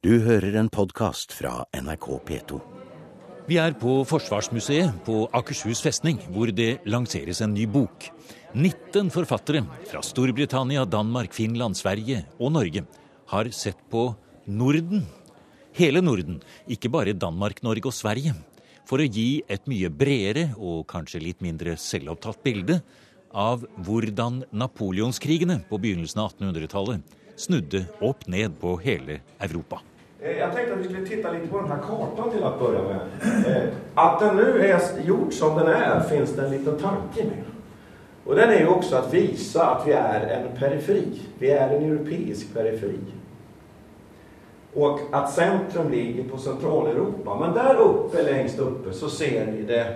Du hører en podkast fra NRK P2. Vi er på Forsvarsmuseet på Akershus festning, hvor det lanseres en ny bok. 19 forfattere fra Storbritannia, Danmark, Finland, Sverige og Norge har sett på Norden. Hele Norden, ikke bare Danmark, Norge og Sverige. For å gi et mye bredere og kanskje litt mindre selvopptatt bilde av hvordan napoleonskrigene på begynnelsen av 1800-tallet snudde opp ned på hele Europa. Eh, jeg tenkte at vi skulle titta litt på denne kartan til å begynne med. Att at den nu er gjort som den er, finns det en liten tanke med. Og den er jo også å vise at vi er en periferi. Vi er en europeisk periferi. Og at centrum ligger på Sentral-Europa. Men der oppe, lengst oppe, så ser vi det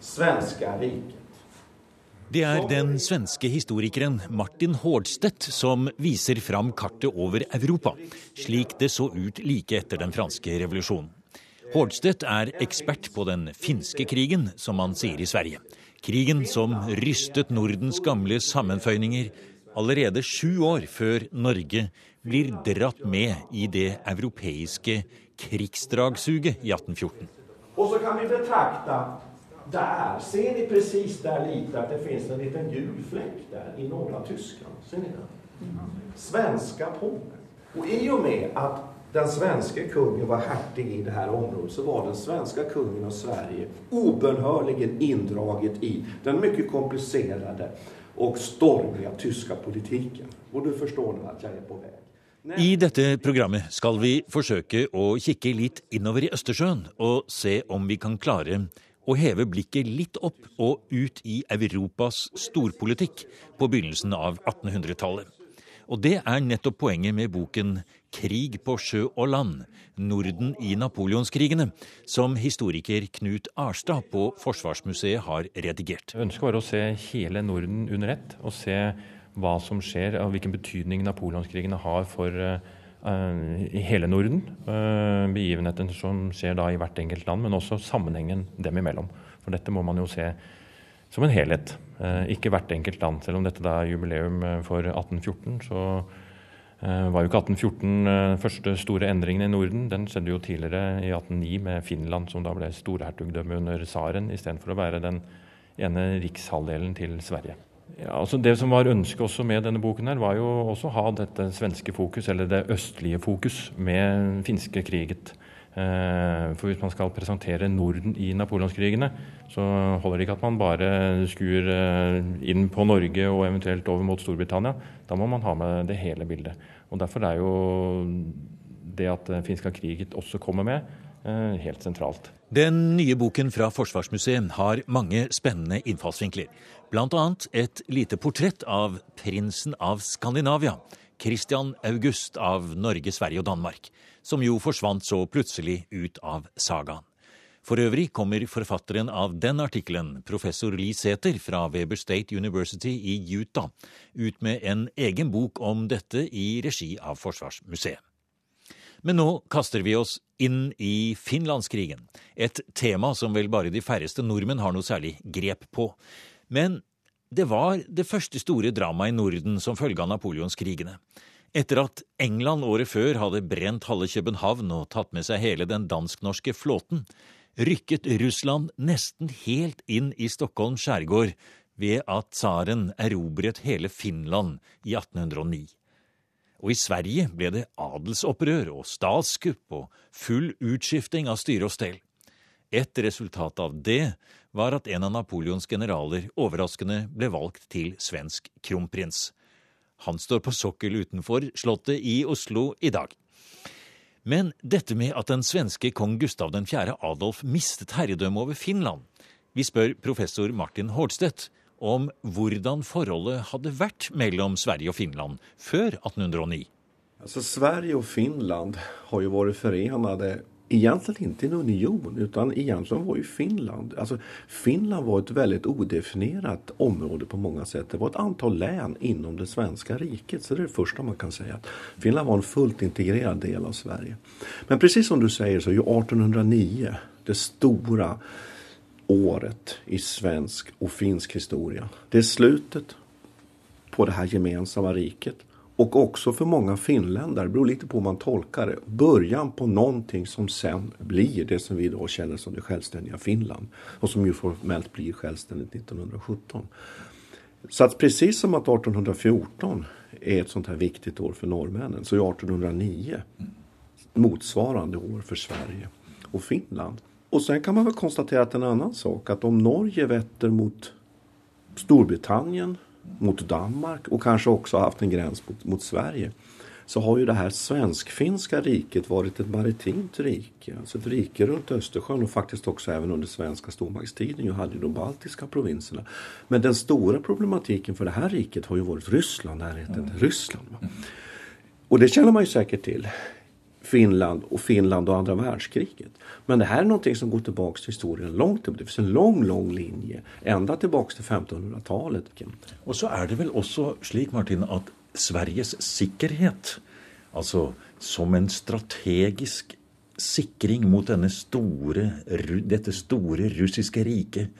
svenska riket. Det er den svenske historikeren Martin Hårdstedt som viser fram kartet over Europa, slik det så ut like etter den franske revolusjonen. Hårdstedt er ekspert på den finske krigen, som man sier i Sverige. Krigen som rystet Nordens gamle sammenføyninger allerede sju år før Norge blir dratt med i det europeiske krigsdragsuget i 1814. Og så kan vi betrakte der ser ni precis där lite att det finns en liten gul fläck där i norra Tyskland. Ser ni den? Svenska Polen. Och i och med att den svenske kungen var hertig i det här området så var den svenska kungen av Sverige obönhörligen indraget i den mycket komplicerade och stormiga tyska politiken. Og du forstår at jeg er på vei. I dette programmet skal vi forsøke å kikke litt innover i Østersjøen og se om vi kan klare å heve blikket litt opp og ut i Europas storpolitikk på begynnelsen av 1800-tallet. Og det er nettopp poenget med boken 'Krig på sjø og land Norden i napoleonskrigene', som historiker Knut Arstad på Forsvarsmuseet har redigert. Ønsket var å se hele Norden under ett, og se hva som skjer, og hvilken betydning napoleonskrigene har for uh, Eh, i hele Norden. begivenheten begivenheter som skjer da i hvert enkelt land, men også sammenhengen dem imellom. For dette må man jo se som en helhet, eh, ikke hvert enkelt land. Selv om dette da er jubileum for 1814, så var jo ikke 1814 første store endringen i Norden. Den skjedde jo tidligere, i 1809, med Finland, som da ble storhertugdømme under tsaren, istedenfor å være den ene rikshalvdelen til Sverige. Ja, altså Det som var ønsket også med denne boken, her, var jo også å ha dette svenske fokus, eller det østlige fokus, med finske kriget. Eh, for hvis man skal presentere Norden i napoleonskrigene, så holder det ikke at man bare skuer eh, inn på Norge og eventuelt over mot Storbritannia. Da må man ha med det hele bildet. Og Derfor er jo det at finska kriget også kommer med, eh, helt sentralt. Den nye boken fra Forsvarsmuseet har mange spennende innfallsvinkler. Bl.a. et lite portrett av prinsen av Skandinavia, Christian August av Norge, Sverige og Danmark, som jo forsvant så plutselig ut av sagaen. For øvrig kommer forfatteren av den artikkelen, professor Lee Sæther fra Weber State University i Utah, ut med en egen bok om dette i regi av Forsvarsmuseet. Men nå kaster vi oss inn i finlandskrigen, et tema som vel bare de færreste nordmenn har noe særlig grep på. Men det var det første store dramaet i Norden som følge av napoleonskrigene. Etter at England året før hadde brent halve København og tatt med seg hele den dansk-norske flåten, rykket Russland nesten helt inn i Stockholms skjærgård ved at tsaren erobret hele Finland i 1809. Og i Sverige ble det adelsopprør og statskupp og full utskifting av styre og stell. Et resultat av det var at en av Napoleons generaler overraskende ble valgt til svensk kronprins. Han står på sokkel utenfor Slottet i Oslo i dag. Men dette med at den svenske kong Gustav 4. Adolf mistet herredømmet over Finland Vi spør professor Martin Hårdstedt om hvordan forholdet hadde vært mellom Sverige og Finland før 1809. Altså, Sverige og Finland har jo vært forenet ikke i en union utan egentlig var ju Finland, alltså Finland var et veldig odefinierat område på mange sätt. Det var et antall län inom det svenske riket, så det er det første man kan säga. Finland var en fullt integrerad del av Sverige. Men precis som du sier så er ju 1809 det stora året i svensk och finsk historia. Det är slutet på det här gemensamma riket och också för många finländare, det beror lite på hur man tolkar det, början på någonting som sen blir det som vi idag känner som det självständiga Finland. Och som ju formellt blir självständigt 1917. Så att precis som att 1814 är ett sånt här viktigt år för norrmännen så är 1809 motsvarande år för Sverige och Finland. Och sen kan man väl konstatera att en annan sak, att om Norge vetter mot Storbritannien, mot Danmark och kanske också haft en gräns mot, mot Sverige så har ju det här svensk-finska riket varit ett maritimt rike. Alltså ett rike runt Östersjön och faktiskt också även under svenska stormaktstiden. Jag hade de baltiska provinserna. Men den stora problematiken för det här riket har ju varit Ryssland, närheten till Ryssland. Och det känner man ju säkert till. Finland och Finland och andra världskriget. Men det här är någonting som går tillbaka till historien långt. Det finns en lång, lång linje ända tillbaka till 1500-talet. Og så er det vel også slik, Martin, at Sveriges sikkerhet, altså som en strategisk sikring mot denne store, dette store russiske riket,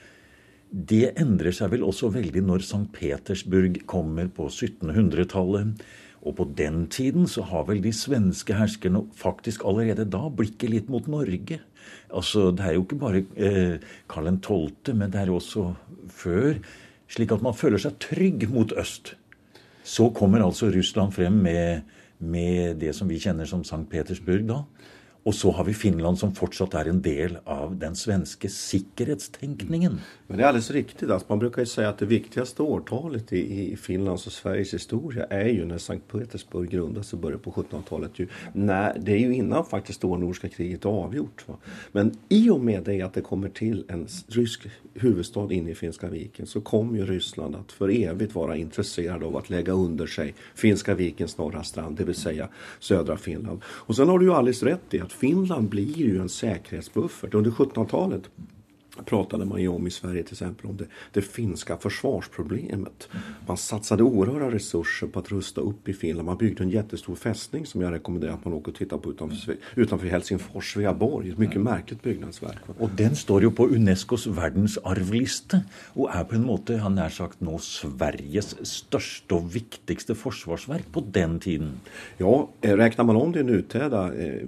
det endrer seg vel også veldig når St. Petersburg kommer på 1700-tallet. Og på den tiden så har vel de svenske herskerne faktisk allerede da blikket litt mot Norge. Altså, Det er jo ikke bare eh, Karl 12., men det er også før. Slik at man føler seg trygg mot øst. Så kommer altså Russland frem med, med det som vi kjenner som St. Petersburg da. Og så har vi Finland som fortsatt er en del av den svenske sikkerhetstenkningen. Men det er alldeles riktig. Altså, man bruker jo si at det viktigste årtalet i, i Finlands og Sveriges historie er jo når Sankt Petersburg grundas i början på 1700-tallet. det er jo innan faktisk det nordiske kriget er avgjort. Va? Men i og med det at det kommer til en rysk huvudstad inne i Finska viken så kommer jo Ryssland at for evigt være interessert av å legge under seg Finska vikens norra strand, det Si södra Finland. Og så har du jo alldeles rett i att Finland blir ju en säkerhetsbuffert. Under 1700-talet pratade man ju om i Sverige till exempel om det, det finska försvarsproblemet. Man satsade oerhörda resurser på att rusta upp i Finland. Man byggde en jättestor fästning som jag rekommenderar att man åker och tittar på utanför, utanför Helsingfors, Sveaborg. Ett mycket märkligt byggnadsverk. Och den står ju på Unescos världsarvliste och är på en måte, han nær sagt nå, Sveriges största och viktigaste försvarsverk på den tiden. Ja, eh, räknar man om det i nutida eh,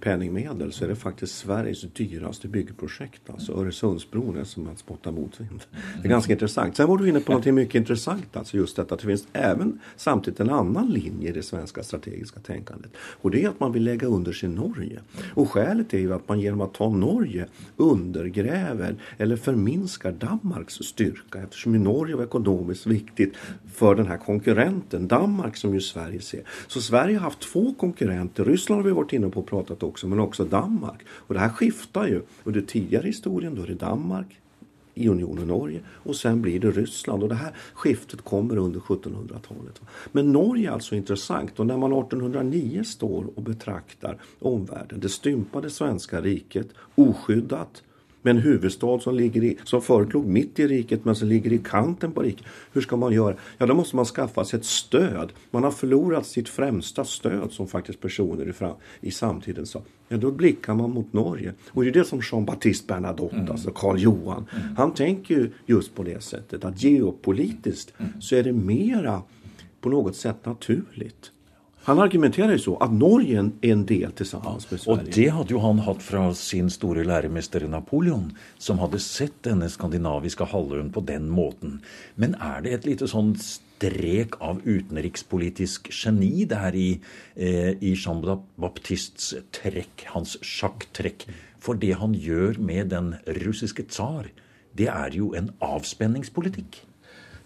penningmedel så är det faktiskt Sveriges dyraste byggprojekt. Alltså Öresund Öresundsbron som att spotta motvind. Det är ganska intressant. Sen var du inne på något mycket intressant, alltså just detta att det finns även samtidigt en annan linje i det svenska strategiska tänkandet. Och det är att man vill lägga under sig Norge. Och skälet är ju att man genom att ta Norge undergräver eller förminskar Danmarks styrka eftersom ju Norge var ekonomiskt viktigt för den här konkurrenten Danmark som ju Sverige ser. Så Sverige har haft två konkurrenter, Ryssland har vi varit inne på och pratat också, men också Danmark. Och det här skiftar ju under tidigare historien, då är det Danmark, i unionen Norge och sen blir det Ryssland. Och det här skiftet kommer under 1700-talet. Men Norge är alltså intressant och när man 1809 står och betraktar omvärlden, det stympade svenska riket, oskyddat, med en huvudstad som, ligger i, som förut låg mitt i riket men som ligger i kanten på riket. Hur ska man gjøre? Ja, da måste man skaffa sig ett stöd. Man har förlorat sitt främsta stöd som faktiskt personer i, fram, i samtiden sa. Ja, då blickar man mot Norge. Och det är det som Jean-Baptiste Bernadotte, mm. alltså Karl Johan, mm. han tänker ju just på det sättet att geopolitiskt mm. så är det mera på något sätt naturligt han argumenterer jo så at Norge er en del tillsammans med Sverige. Og det hadde jo han hatt fra sin store læremester Napoleon, som hadde sett denne skandinaviske halvøen på den måten. Men er det et lite sånn strek av utenrikspolitisk geni det här i, eh, i Jean Baptists trekk, hans sjakktrekk? For det han gjør med den russiske tsar, det er jo en avspänningspolitik.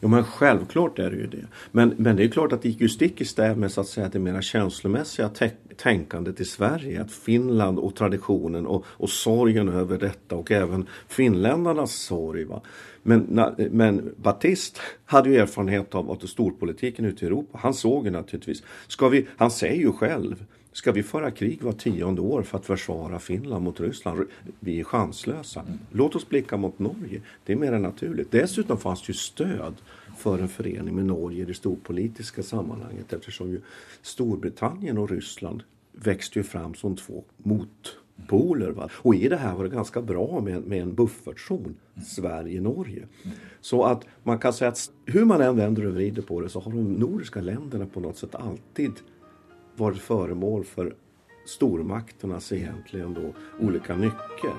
Jo men självklart är det ju det. Men, men det är klart att det gick ju stick i stäv med så att säga det mera känslomässiga tänkandet i Sverige. Att Finland och traditionen och, och sorgen över detta och även finländarnas sorg. Va? Men, men Batist hade ju erfarenhet av, av storpolitiken ute i Europa. Han såg ju naturligtvis, ska vi, han säger ju själv Ska vi föra krig var tionde år för att försvara Finland mot Ryssland? Vi är chanslösa. Låt oss blicka mot Norge. Det är mer naturligt. Dessutom fanns ju stöd för en förening med Norge i det storpolitiska sammanhanget eftersom ju Storbritannien och Ryssland växte ju fram som två motpoler. Va? Och i det här var det ganska bra med, med en buffertzon, Sverige-Norge. Så att man kan säga att hur man än vänder och vrider på det så har de nordiska länderna på något sätt alltid varit föremål för stormakternas egentligen då olika nycker.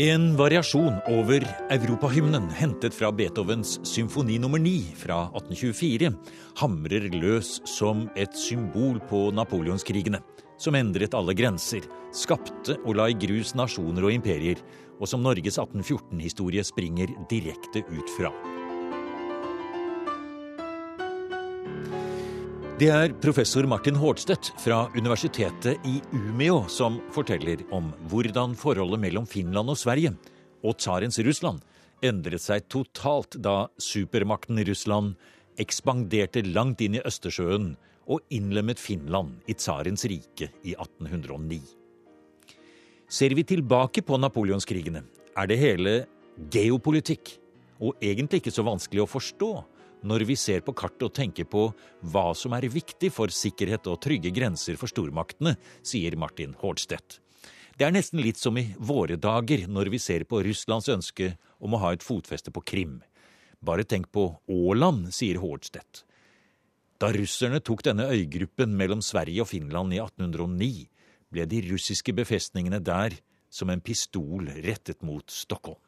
En variasjon over europahymnen hentet fra Beethovens symfoni nummer 9 fra 1824 hamrer løs som et symbol på napoleonskrigene, som endret alle grenser, skapte og la i grus nasjoner og imperier, og som Norges 1814-historie springer direkte ut fra. Det er professor Martin Hårdstedt fra universitetet i Umeå som forteller om hvordan forholdet mellom Finland og Sverige og tsarens Russland endret seg totalt da supermakten Russland ekspanderte langt inn i Østersjøen og innlemmet Finland i tsarens rike i 1809. Ser vi tilbake på napoleonskrigene, er det hele geopolitikk, og egentlig ikke så vanskelig å forstå når vi ser på kartet og tenker på hva som er viktig for sikkerhet og trygge grenser for stormaktene, sier Martin Hårdstedt. Det er nesten litt som i våre dager når vi ser på Russlands ønske om å ha et fotfeste på Krim. Bare tenk på Åland, sier Hårdstedt. Da russerne tok denne øygruppen mellom Sverige og Finland i 1809, ble de russiske befestningene der som en pistol rettet mot Stockholm.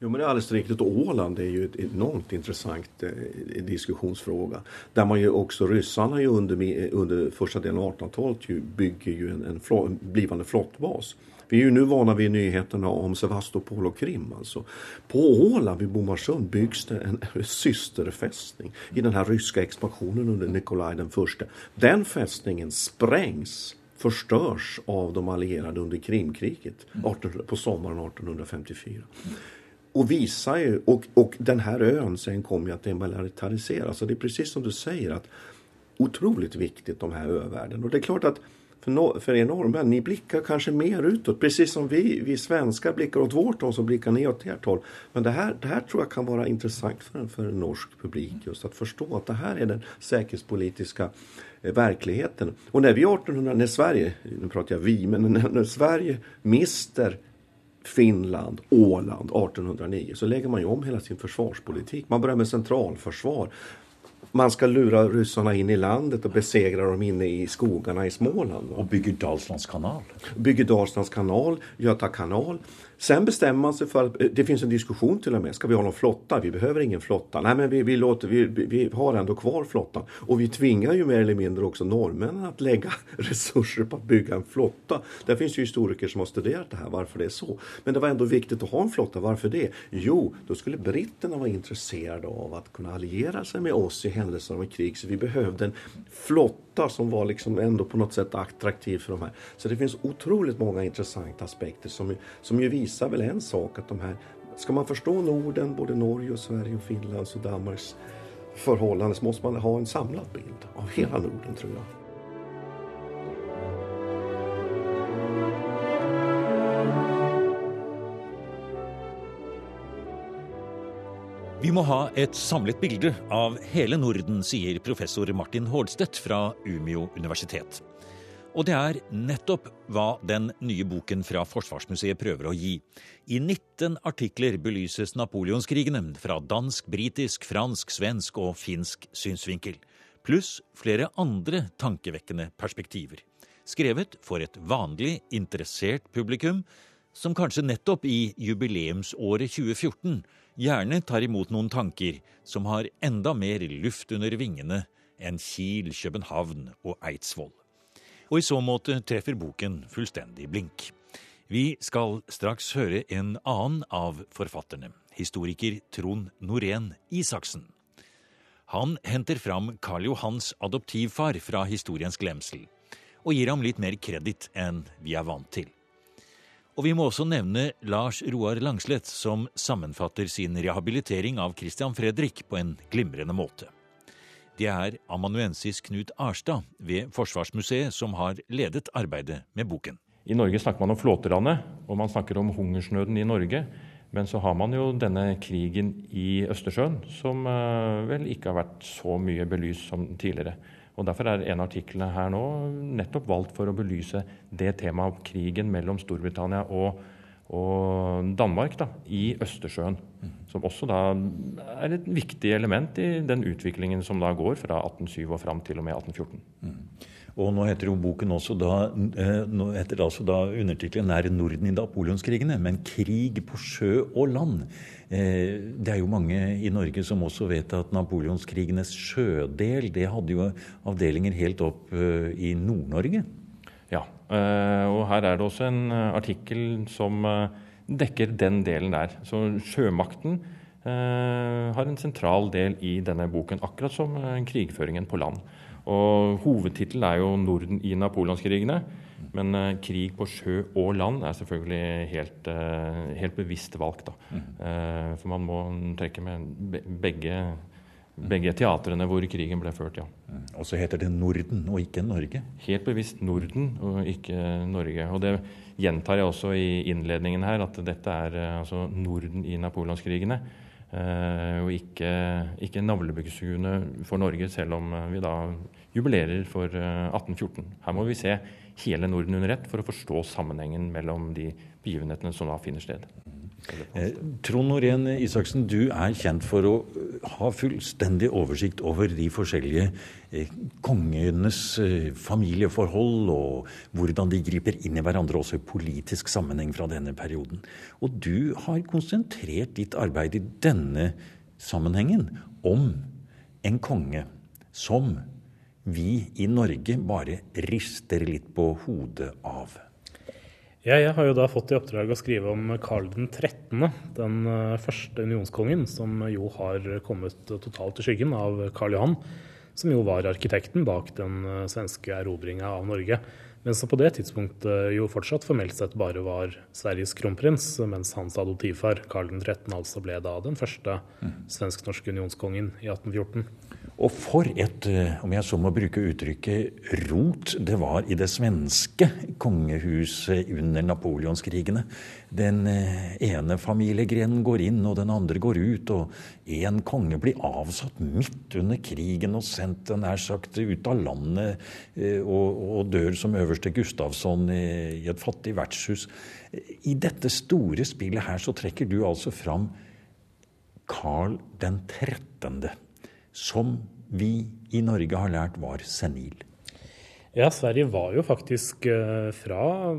Jo, men det er alldeles riktigt. Åland er jo et enormt interessant eh, diskussionsfråga. Der man jo også, ryssarna under, under første delen av 1800-talet bygger jo en, en, en blivende flottbas. Vi är ju nu vana vid nyheterna om Sevastopol och Krim. Alltså. På Åland vid Bomarsund byggs det en, systerfästning i den här ryska expansionen under Nikolaj den första. Den fästningen sprängs förstörs av de allierade under Krimkriget 18, på sommaren 1854 och visar ju, och, och den här ön sen kommer ju att demilitariseras. Så det är precis som du säger att otroligt viktigt de här övärlden. Och det är klart att för er norrmän, ni blickar kanske mer utåt. Precis som vi, vi svenskar blickar åt vårt håll så blickar ni åt ert håll. Men det här, det här tror jag kan vara intressant för en, för en norsk publik just att förstå att det här är den säkerhetspolitiska eh, verkligheten. Och när vi 1800, när Sverige, nu pratar jag vi, men när, när Sverige mister Finland, Åland 1809 så lägger man ju om hela sin försvarspolitik. Man börjar med centralförsvar. Man skal lura russerne inn i landet og besegra dem inne i skogene i Småland. Og bygge Dalslands kanal. Dalslandskanal, Dalslands kanal, Göta kanal. Sen bestämmer man sig för eh, det finns en diskussion till och med. Ska vi ha någon flotta? Vi behöver ingen flotta. Nej, men vi, vi, låter, vi, vi har ändå kvar flottan. Och vi tvingar ju mer eller mindre också norrmännen att lägga resurser på att bygga en flotta. Där finns ju historiker som har studerat det här, varför det är så. Men det var ändå viktigt att ha en flotta. Varför det? Jo, då skulle britterna vara intresserade av att kunna alliera sig med oss i händelse av krig. Så vi behövde en flotta som var liksom ändå på något sätt attraktiv för de här. Så det finns otroligt många intressanta aspekter som, som ju visar visar väl en sak att de här, ska man förstå Norden, både Norge och Sverige och Finlands och Danmarks förhållanden så måste man ha en samlad bild av hela Norden tror jag. Vi må ha et samlet bilde av hele Norden, sier professor Martin Hårdstedt fra Umeå universitet. Og det er nettopp hva den nye boken fra Forsvarsmuseet prøver å gi. I 19 artikler belyses napoleonskrigene fra dansk, britisk, fransk, svensk og finsk synsvinkel. Pluss flere andre tankevekkende perspektiver. Skrevet for et vanlig, interessert publikum, som kanskje nettopp i jubileumsåret 2014 gjerne tar imot noen tanker som har enda mer luft under vingene enn Kiel, København og Eidsvoll og i så måte treffer boken fullstendig blink. Vi skal straks høre en annen av forfatterne, historiker Trond Norén Isaksen. Han henter fram Karl Johans adoptivfar fra historiens glemsel, og gir ham litt mer kreditt enn vi er vant til. Og vi må også nevne Lars Roar Langslett, som sammenfatter sin rehabilitering av Christian Fredrik på en glimrende måte. Det er amanuensis Knut Arstad ved Forsvarsmuseet som har ledet arbeidet med boken. I Norge snakker man om flåterandet, og man snakker om hungersnøden i Norge. Men så har man jo denne krigen i Østersjøen, som vel ikke har vært så mye belyst som tidligere. Og Derfor er en av artiklene her nå nettopp valgt for å belyse det temaet krigen mellom Storbritannia og, og Danmark da, i Østersjøen. Som også da er et viktig element i den utviklingen som da går fra 1807 og fram til og med 1814. Mm. Og nå heter jo boken også da, eh, nå heter det altså da undertittelen 'Nær 'Norden i napoleonskrigene', men krig på sjø og land. Eh, det er jo mange i Norge som også vet at napoleonskrigenes sjødel det hadde jo avdelinger helt opp eh, i Nord-Norge. Ja, og her er det også en artikkel som dekker den delen der. Så sjømakten har en sentral del i denne boken, akkurat som krigføringen på land. Og Hovedtittelen er jo 'Norden i napoleonskrigene'. Men krig på sjø og land er selvfølgelig helt, helt bevisst valgt. Uh, for man må trekke med begge, begge teatrene hvor krigen ble ført, ja. Og så heter det Norden og ikke Norge? Helt bevisst Norden og ikke Norge. Og det gjentar jeg også i innledningen her, at dette er altså Norden i napoleonskrigene. Eh, og ikke, ikke navlebeskuende for Norge, selv om eh, vi da jubilerer for 1814. Eh, Her må vi se hele Norden under ett for å forstå sammenhengen mellom de begivenhetene som da finner sted. Eh, Trond Norén Isaksen, du er kjent for å eh, ha fullstendig oversikt over de forskjellige eh, kongenes familieforhold, og hvordan de griper inn i hverandre, også i politisk sammenheng fra denne perioden. Og du har konsentrert ditt arbeid i denne sammenhengen om en konge som vi i Norge bare rister litt på hodet av. Ja, jeg har jo da fått i oppdrag å skrive om Karl 13., den eh, første unionskongen, som jo har kommet totalt i skyggen av Karl Johan, som jo var arkitekten bak den eh, svenske erobringa av Norge. Men som på det tidspunktet jo fortsatt formelt sett bare var Sveriges kronprins, mens hans adoptivfar Karl 13. altså ble da den første mm. svensk-norske unionskongen i 1814. Og for et, eh, om jeg så må bruke uttrykket, rot det var i det svenske kongehuset under napoleonskrigene. Den eh, ene familiegrenen går inn, og den andre går ut. Og én konge blir avsatt midt under krigen og sendt nær sagt ut av landet eh, og, og dør som øverste Gustavsson i et fattig vertshus. I dette store spillet her så trekker du altså fram Carl den 13 som vi i Norge har lært var senil. Ja, Sverige var jo faktisk eh, fra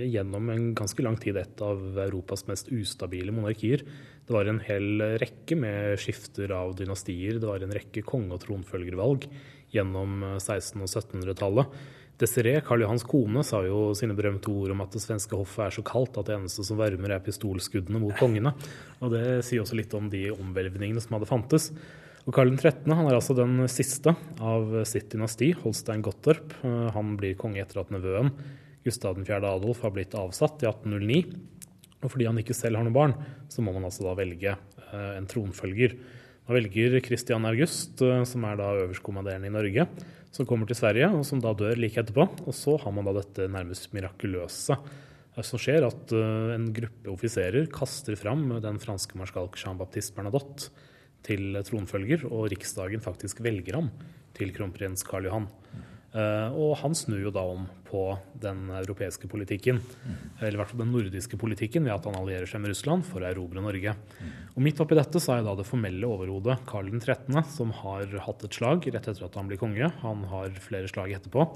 gjennom en ganske lang tid et av Europas mest ustabile monarkier. Det var en hel rekke med skifter av dynastier. Det var en rekke konge- og tronfølgervalg gjennom 1600- og 1700-tallet. Desiree, Karl Johans kone, sa jo sine berømte ord om at det svenske hoffet er så kaldt at det eneste som varmer, er pistolskuddene mot kongene. Og det sier også litt om de omhvelvningene som hadde fantes. Og Karl 13. han er altså den siste av sitt dynasti, Holstein Gottorp. Eh, han blir konge etter at nevøen, Gustav 4. Adolf, har blitt avsatt i 1809. Og fordi han ikke selv har noen barn, så må man altså da velge eh, en tronfølger. Man velger Christian August, eh, som er da øverstkommanderende i Norge, som kommer til Sverige, og som da dør like etterpå. Og så har man da dette nærmest mirakuløse som skjer, at en gruppe offiserer kaster fram den franske marskalk Jean-Baptiste Bernadotte til tronfølger, og riksdagen faktisk velger ham til kronprins Karl Johan. Uh, og han snur jo da om på den europeiske politikken, eller i hvert fall den nordiske politikken, ved at han allierer seg med Russland for å erobre Norge. Og Midt oppi dette så er da det formelle overhodet Karl 13., som har hatt et slag rett etter at han blir konge. Han har flere slag etterpå.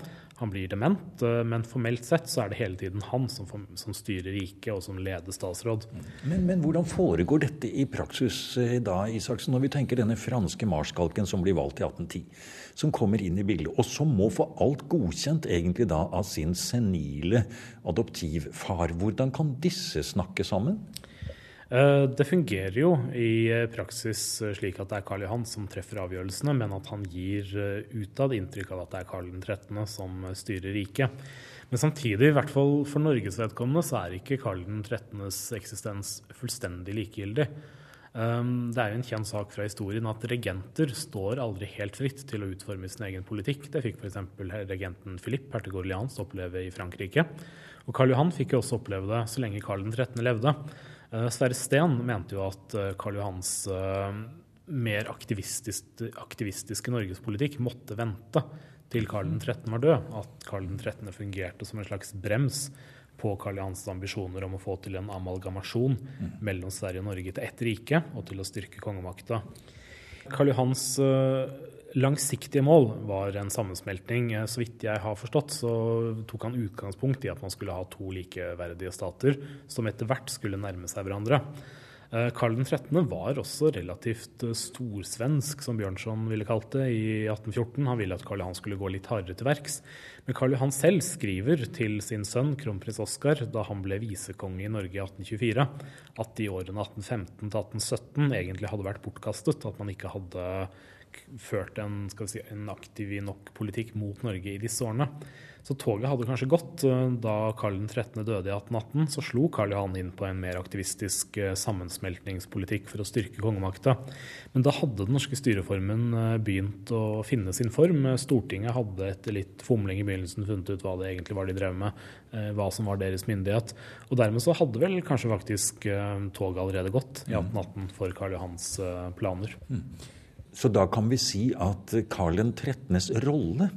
Han blir dement, uh, men formelt sett så er det hele tiden han som, som styrer riket, og som leder statsråd. Men, men, hvordan foregår dette i praksis eh, da, Isaksen, når vi tenker denne franske marskalken som blir valgt i 1810? som kommer inn i bildet, og som må få alt godkjent egentlig da av sin senile adoptivfar. Hvordan kan disse snakke sammen? Eh, det fungerer jo i eh, praksis slik at det er Karl Johan som treffer avgjørelsene, men at han gir eh, utad inntrykk av at det er Karl 13. som styrer riket. Men samtidig, i hvert fall for Norges vedkommende, så er ikke Karl 13.s eksistens fullstendig likegyldig. Um, det er jo en kjent sak fra historien at regenter står aldri helt fritt til å utforme sin egen politikk. Det fikk f.eks. regenten Philippe, hertug Orleans, oppleve i Frankrike. Og Karl Johan fikk jo også oppleve det så lenge Karl 13. levde. Sverre Steen mente jo at Karl Johans mer aktivistisk, aktivistiske norgespolitikk måtte vente til Karl 13. var død. At Karl 13. fungerte som en slags brems på Karl Johans ambisjoner om å få til en amalgamasjon mellom Sverige og Norge til ett rike, og til å styrke kongemakta. Karl Johans langsiktige mål var en sammensmelting. Eh, så vidt jeg har forstått, så tok han utgangspunkt i at man skulle ha to likeverdige stater som etter hvert skulle nærme seg hverandre. Eh, Karl 13. var også relativt eh, storsvensk, som Bjørnson ville kalt det, i 1814. Han ville at Karl Johan skulle gå litt hardere til verks. Men Karl Johan selv skriver til sin sønn kronprins Oskar da han ble visekonge i Norge i 1824, at de årene 1815 til 1817 egentlig hadde vært bortkastet. At man ikke hadde ført en, si, en aktiv nok politikk mot Norge i disse årene. Så toget hadde kanskje gått. Eh, da Karl 13. døde i 1818, så slo Karl Johan inn på en mer aktivistisk eh, sammensmeltningspolitikk for å styrke kongemakta. Men da hadde den norske styreformen eh, begynt å finne sin form. Stortinget hadde etter litt fomling i begynnelsen funnet ut hva det egentlig var de drev med, hva som var deres myndighet. Og dermed så hadde vel kanskje faktisk toget allerede gått i 1818 for Karl Johans planer. Mm. Så da kan vi si at Karl 13.s rolle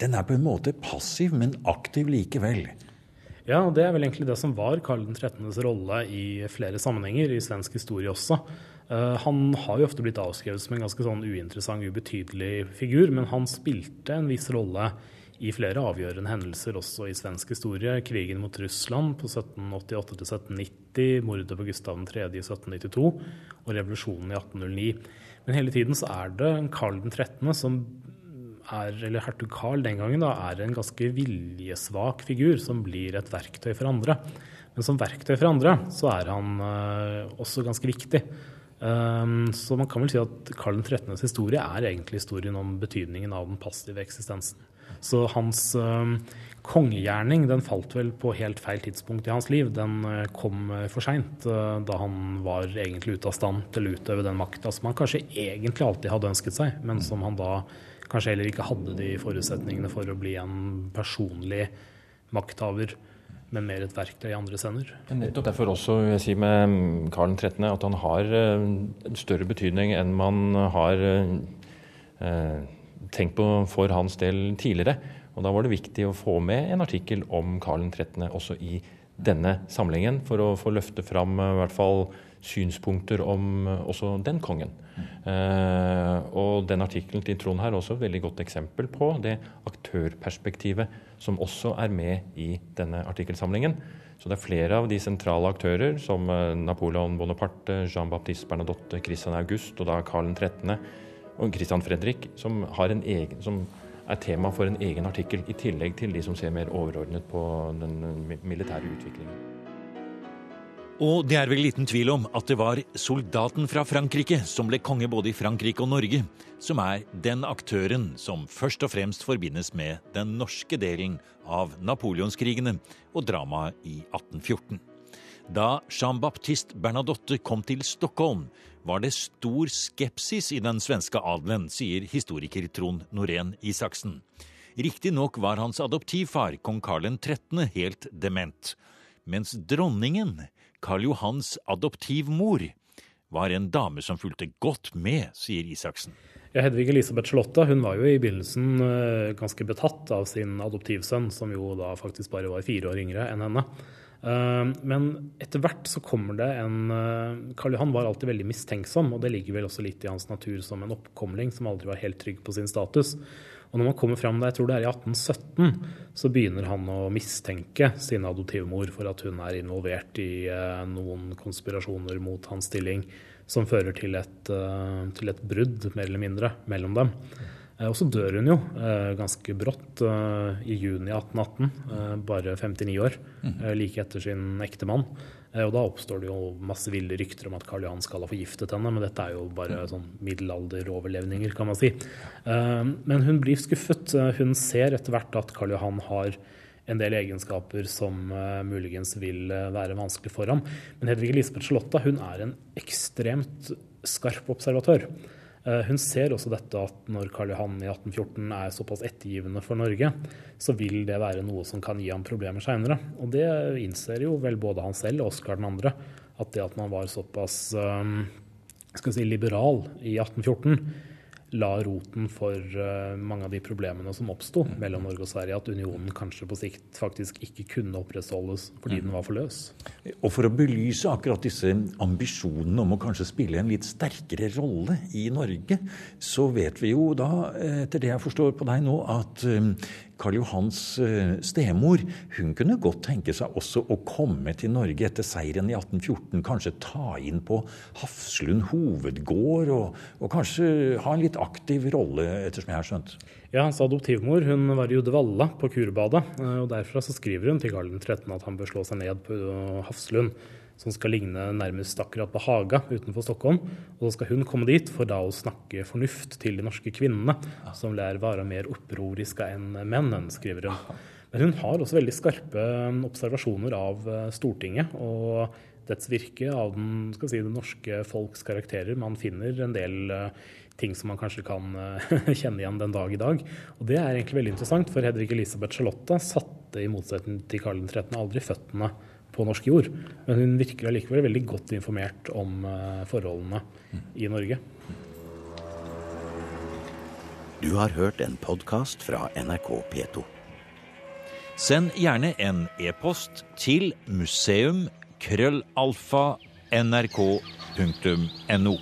den er på en måte passiv, men aktiv likevel. Ja, og det er vel egentlig det som var Karl 13.s rolle i flere sammenhenger, i svensk historie også. Uh, han har jo ofte blitt avskrevet som en ganske sånn uinteressant, ubetydelig figur, men han spilte en viss rolle i flere avgjørende hendelser også i svensk historie. Krigen mot Russland på 1788-1790, mordet på Gustav 3. i 1792 og revolusjonen i 1809. Men hele tiden så er det Karl 13. som er, eller hertug Karl den gangen, da, er en ganske viljesvak figur som blir et verktøy for andre. Men som verktøy for andre så er han uh, også ganske viktig. Um, så man kan vel si at Karl 13.s historie er egentlig historien om betydningen av den passive eksistensen. Så hans uh, kongegjerning den falt vel på helt feil tidspunkt i hans liv. Den uh, kom for seint, da han var egentlig ute av stand til å utøve den makta som han kanskje egentlig alltid hadde ønsket seg, men som han da kanskje heller ikke hadde de forutsetningene for å bli en personlig makthaver, men mer et verktøy i andres hender. Nettopp derfor også vil jeg si med Karl 13. at han har eh, større betydning enn man har eh, tenkt på for hans del tidligere. Og Da var det viktig å få med en artikkel om Karl 13. også i denne samlingen, for å få løfte fram eh, i hvert fall synspunkter om også den kongen. Uh, og den artikkelen til Trond her er også et veldig godt eksempel på det aktørperspektivet som også er med i denne artikkelsamlingen. Så det er flere av de sentrale aktører, som eh, Napoleon Bonaparte, Jean-Baptiste Bernadotte, Christian August og da Karl 13. og Christian Fredrik, som, egen, som er tema for en egen artikkel, i tillegg til de som ser mer overordnet på den militære utviklingen. Og det er vel liten tvil om at det var soldaten fra Frankrike som ble konge både i Frankrike og Norge, som er den aktøren som først og fremst forbindes med den norske delen av napoleonskrigene og dramaet i 1814. Da Jean-Baptiste Bernadotte kom til Stockholm, var det stor skepsis i den svenske adelen, sier historiker Trond Norén Isaksen. Riktignok var hans adoptivfar, kong Karl 13., helt dement. Mens dronningen Karl Johans adoptivmor var en dame som fulgte godt med, sier Isaksen. Ja, Hedvig Elisabeth Charlotta hun var jo i begynnelsen uh, ganske betatt av sin adoptivsønn, som jo da faktisk bare var fire år yngre enn henne. Uh, men etter hvert så kommer det en uh, Karl Johan var alltid veldig mistenksom, og det ligger vel også litt i hans natur som en oppkomling som aldri var helt trygg på sin status. Og når man kommer fram der, jeg tror det er i 1817, så begynner han å mistenke sin adoptivmor for at hun er involvert i eh, noen konspirasjoner mot hans stilling som fører til et, eh, til et brudd, mer eller mindre, mellom dem. Eh, og så dør hun jo eh, ganske brått eh, i juni 1818, eh, bare 59 år, mm. like etter sin ektemann. Og da oppstår det jo masse ville rykter om at Karl Johan skal ha forgiftet henne, men dette er jo bare sånn middelalderoverlevninger, kan man si. Men hun blir skuffet. Hun ser etter hvert at Karl Johan har en del egenskaper som muligens vil være vanskelig for ham. Men Hedvig Elisabeth Charlotta hun er en ekstremt skarp observatør. Eh, hun ser også dette at når Karl Johan i 1814 er såpass ettergivende for Norge, så vil det være noe som kan gi ham problemer seinere. Og det innser jo vel både han selv og Oskar 2., at det at man var såpass skal si, liberal i 1814 la roten for uh, mange av de problemene som oppsto mm. mellom Norge og Sverige, at unionen kanskje på sikt faktisk ikke kunne opprettholdes fordi mm. den var for løs. Og for å belyse akkurat disse ambisjonene om å kanskje spille en litt sterkere rolle i Norge, så vet vi jo da, etter det jeg forstår på deg nå, at um, Karl Johans eh, stemor hun kunne godt tenke seg også å komme til Norge etter seieren i 1814. Kanskje ta inn på Hafslund hovedgård, og, og kanskje ha en litt aktiv rolle, ettersom jeg har skjønt. Ja, Hans adoptivmor hun var i Uddevalla, på Kurbadet. Eh, og Derfra så skriver hun til Karl 13. at han bør slå seg ned på Hafslund som skal ligne nærmest akkurat på Haga utenfor Stockholm. Og så skal hun komme dit for da å snakke fornuft til de norske kvinnene, som lær være mer opproriske enn mennene, skriver hun. Men hun har også veldig skarpe um, observasjoner av uh, Stortinget og dets virke, av den, si, det norske folks karakterer. Man finner en del uh, ting som man kanskje kan uh, kjenne igjen den dag i dag. Og det er egentlig veldig interessant, for Hedvig Elisabeth Charlotte satte i motsetning til Karl 13. aldri føttene på norsk jord. Men hun virker allikevel veldig godt informert om eh, forholdene i Norge. Du har hørt en podkast fra NRK P2. Send gjerne en e-post til museum krøllalfa nrk.no.